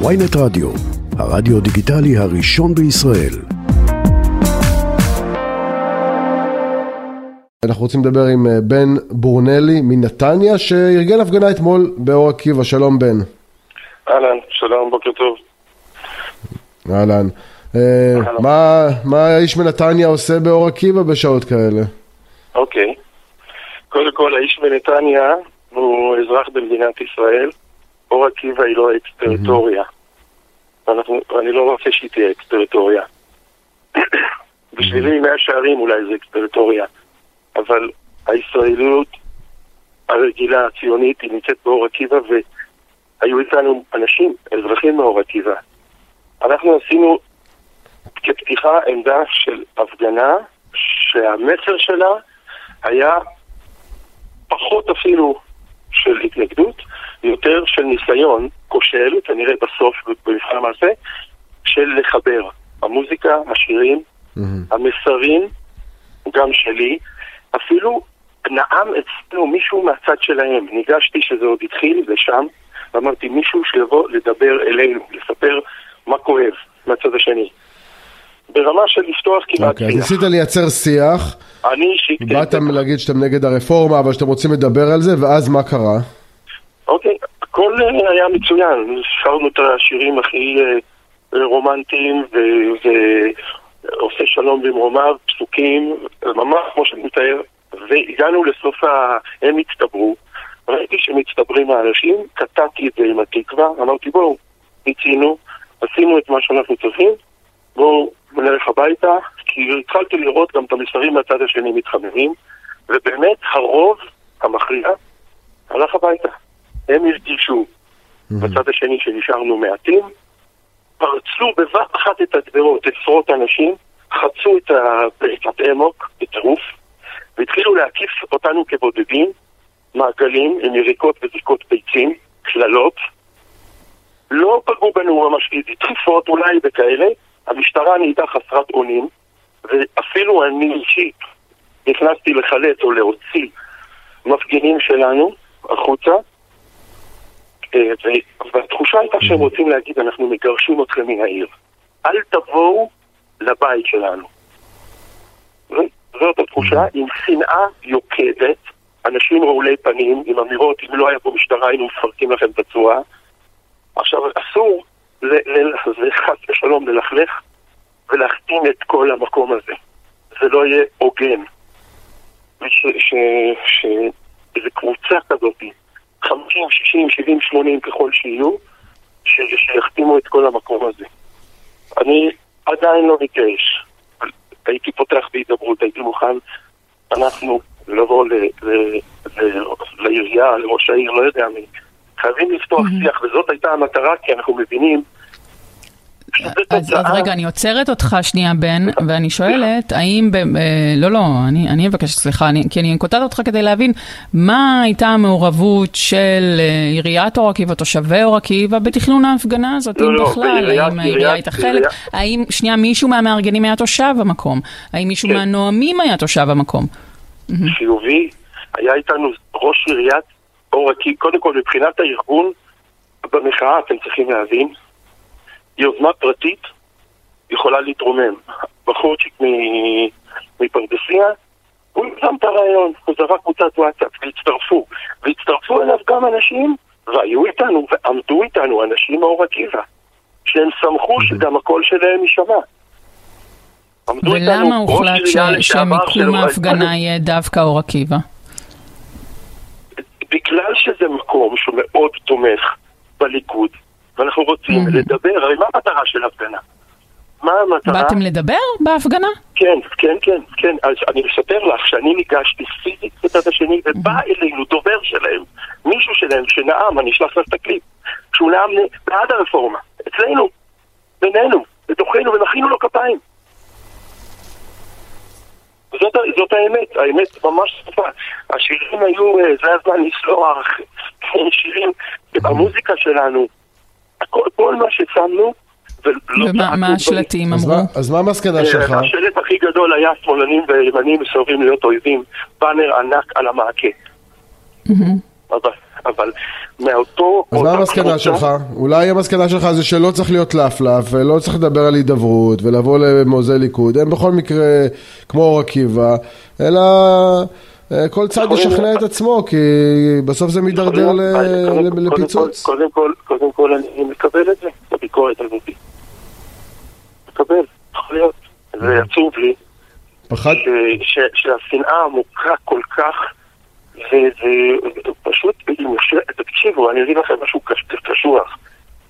ויינט רדיו, הרדיו דיגיטלי הראשון בישראל. אנחנו רוצים לדבר עם אה, בן בורנלי מנתניה, שארגן הפגנה אתמול באור עקיבא. שלום בן. אהלן, שלום, בוקר טוב. אהלן. אה, מה, מה האיש מנתניה עושה באור עקיבא בשעות כאלה? אוקיי. קודם כל, האיש מנתניה הוא אזרח במדינת ישראל. אור עקיבא היא לא אקס-טריטוריה. אנחנו- אני לא רוצה שהיא תהיה אקס-טריטוריה. בשבילי מאה שערים אולי זה אקס-טריטוריה. אבל הישראליות הרגילה, הציונית, היא נמצאת באור עקיבא והיו איתנו אנשים, אזרחים מאור עקיבא. אנחנו עשינו כפתיחה עמדה של הפגנה שהמסר שלה היה פחות אפילו של התנגדות, יותר של ניסיון כושל, כנראה בסוף במבחן המעשה, של לחבר. המוזיקה, השירים, המסרים, גם שלי, אפילו נאם אצלנו מישהו מהצד שלהם. ניגשתי שזה עוד התחיל לשם, ואמרתי מישהו שיבוא לדבר אלינו, לספר מה כואב מהצד השני. ברמה של לפתוח כמעט אוקיי, אז שיח. ניסית לייצר שיח, אני אישית... באתם להגיד שאתם נגד הרפורמה, אבל שאתם רוצים לדבר על זה, ואז מה קרה? אוקיי, הכל אה, היה מצוין. שרנו את השירים הכי אה, רומנטיים ועושה שלום במרומיו, פסוקים, ממש כמו שאני מתאר, והגענו לסוף ה... הם הצטברו. ראיתי שמצטברים האנשים, קטעתי את זה עם התקווה, אמרתי בואו, מיצינו, עשינו את מה שאנחנו צריכים, בואו נלך הביתה, כי התחלתי לראות גם את המסרים מהצד השני מתחממים, ובאמת הרוב המכריע הלך הביתה. הם הרגישו בצד השני שנשארנו מעטים, פרצו בבת אחת את הגדרות עשרות אנשים, חצו את פרצת אמוק בטירוף, והתחילו להקיף אותנו כבודדים, מעגלים עם יריקות וזריקות ביצים, קללות. לא פגעו בנו ממש דחיפות אולי וכאלה, המשטרה נהייתה חסרת אונים, ואפילו אני אישית נכנסתי לחלץ או להוציא מפגינים שלנו החוצה, והתחושה הייתה שהם רוצים להגיד, אנחנו מגרשים אתכם מן העיר. אל תבואו לבית שלנו. זאת התחושה, עם שנאה יוקדת, אנשים רעולי פנים, עם אמירות, אם לא היה פה משטרה היינו מפרקים לכם את הצורה. עכשיו, אסור, ל- ל- זה חס ושלום ללכלך ולהכתים את כל המקום הזה. זה לא יהיה הוגן. ש- ש- ש- איזה קבוצה כזאת, 50, 60, 70, 80 ככל שיהיו, שיחתימו את כל המקום הזה. אני עדיין לא מתייאש. הייתי פותח בהידברות, הייתי מוכן, אנחנו לבוא לעירייה, לראש העיר, לא יודע מי. חייבים לפתוח שיח, וזאת הייתה המטרה, כי אנחנו מבינים אז, אז רגע, אני עוצרת אותך שנייה, בן, ואני שואלת, האם, ב, אה, לא, לא, אני, אני מבקשת סליחה, אני, כי אני קוטעת אותך כדי להבין מה הייתה המעורבות של אה, עיריית אור עקיבא, תושבי אור עקיבא, בתכנון ההפגנה הזאת, לא, אם לא, בכלל, בעיריית- האם העירייה עיריית- הייתה חלק, האם, שנייה, מישהו מהמארגנים היה תושב המקום, האם מישהו כן. מהנואמים היה תושב המקום? חיובי, היה איתנו ראש עיריית אור עקיבא, קודם כל מבחינת הארגון, במחאה אתם צריכים להבין, יוזמה פרטית יכולה להתרומם. בחורצ'יק מ- מפרדסיה, הוא שם את הרעיון, הוא זרק קבוצת וואטסאפ, והצטרפו. והצטרפו אליו גם אנשים, והיו איתנו, ועמדו איתנו אנשים מאור עקיבא, שהם שמחו שגם הקול שלהם יישמע. ולמה הוחלט שמיקום ההפגנה. יהיה דווקא אור עקיבא? בגלל שזה מקום שהוא מאוד תומך בליכוד, ואנחנו רוצים לדבר, הרי מה המטרה של הפגנה? מה המטרה? באתם לדבר בהפגנה? כן, כן, כן, כן. אז אני מספר לך שאני ניגשתי פיזית בצד השני, ובא אלינו דובר שלהם, מישהו שלהם שנאם, אני אשלח לך את הקליפ, שהוא נאם בעד הרפורמה, אצלנו, בינינו, בתוכנו, ומחאנו לו כפיים. זאת, זאת האמת, האמת ממש טובה. השירים היו, אה, זה הזמן לסלוח, שירים, המוזיקה שלנו, הכל, כל מה ששמנו, ולא ומה השלטים אז אמרו? מה- אז מה המסקנה שלך? אה, השלט הכי גדול היה שמאלנים וימנים מסרבים להיות אויבים, באנר ענק על המעקה. אבל אבל מאותו... אז מה המסקנה שלך? אולי המסקנה שלך זה שלא צריך להיות לפלף, ולא צריך לדבר על הידברות, ולבוא למוזי ליכוד, הם בכל מקרה כמו אור עקיבא, אלא כל צד ישכנע את עצמו, כי בסוף זה מידרדר לפיצוץ. קודם כל, קודם כל אני מקבל את זה, את הביקורת הזאת. מקבל, יכול להיות. זה עצוב לי. פחד? שהשנאה עמוקה כל כך, וזה פשוט, תקשיבו, אני אגיד לכם משהו קשוח.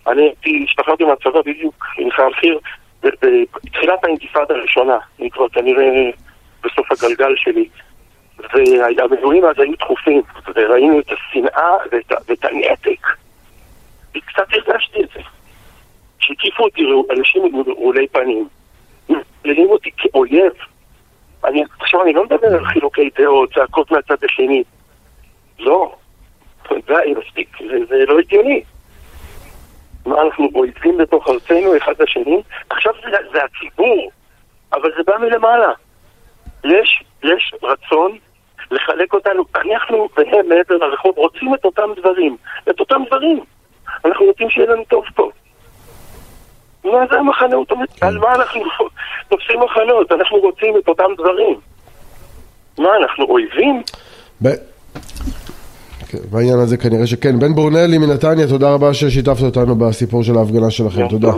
אני הייתי, השתחררתי מהצבא בדיוק עם חיל חי"ר בתחילת האינתיפאדה הראשונה, אני כבר כנראה בסוף הגלגל שלי. והמילואים אז היו דחופים, וראינו את השנאה ואת, ואת הנתק. וקצת הרגשתי את זה. שהקיפו אותי אנשים רעולי פנים. מפלילים אותי כאויב. אני, עכשיו אני לא מדבר על חילוקי דעות, צעקות מהצד השני. לא. די, מספיק, זה, זה לא הגיוני. מה, אנחנו אויבים בתוך ארצנו אחד לשני? עכשיו זה, זה הציבור, אבל זה בא מלמעלה. יש, יש רצון לחלק אותנו, אנחנו והם מעבר לרחוב רוצים את אותם דברים, את אותם דברים. אנחנו רוצים שיהיה לנו טוב פה. מה זה המחנה? כן. על מה אנחנו תופסים מחנות? אנחנו רוצים את אותם דברים. מה, אנחנו אויבים? בעניין הזה כנראה שכן. בן בורנלי מנתניה, תודה רבה ששיתפת אותנו בסיפור של ההפגנה שלכם, תודה.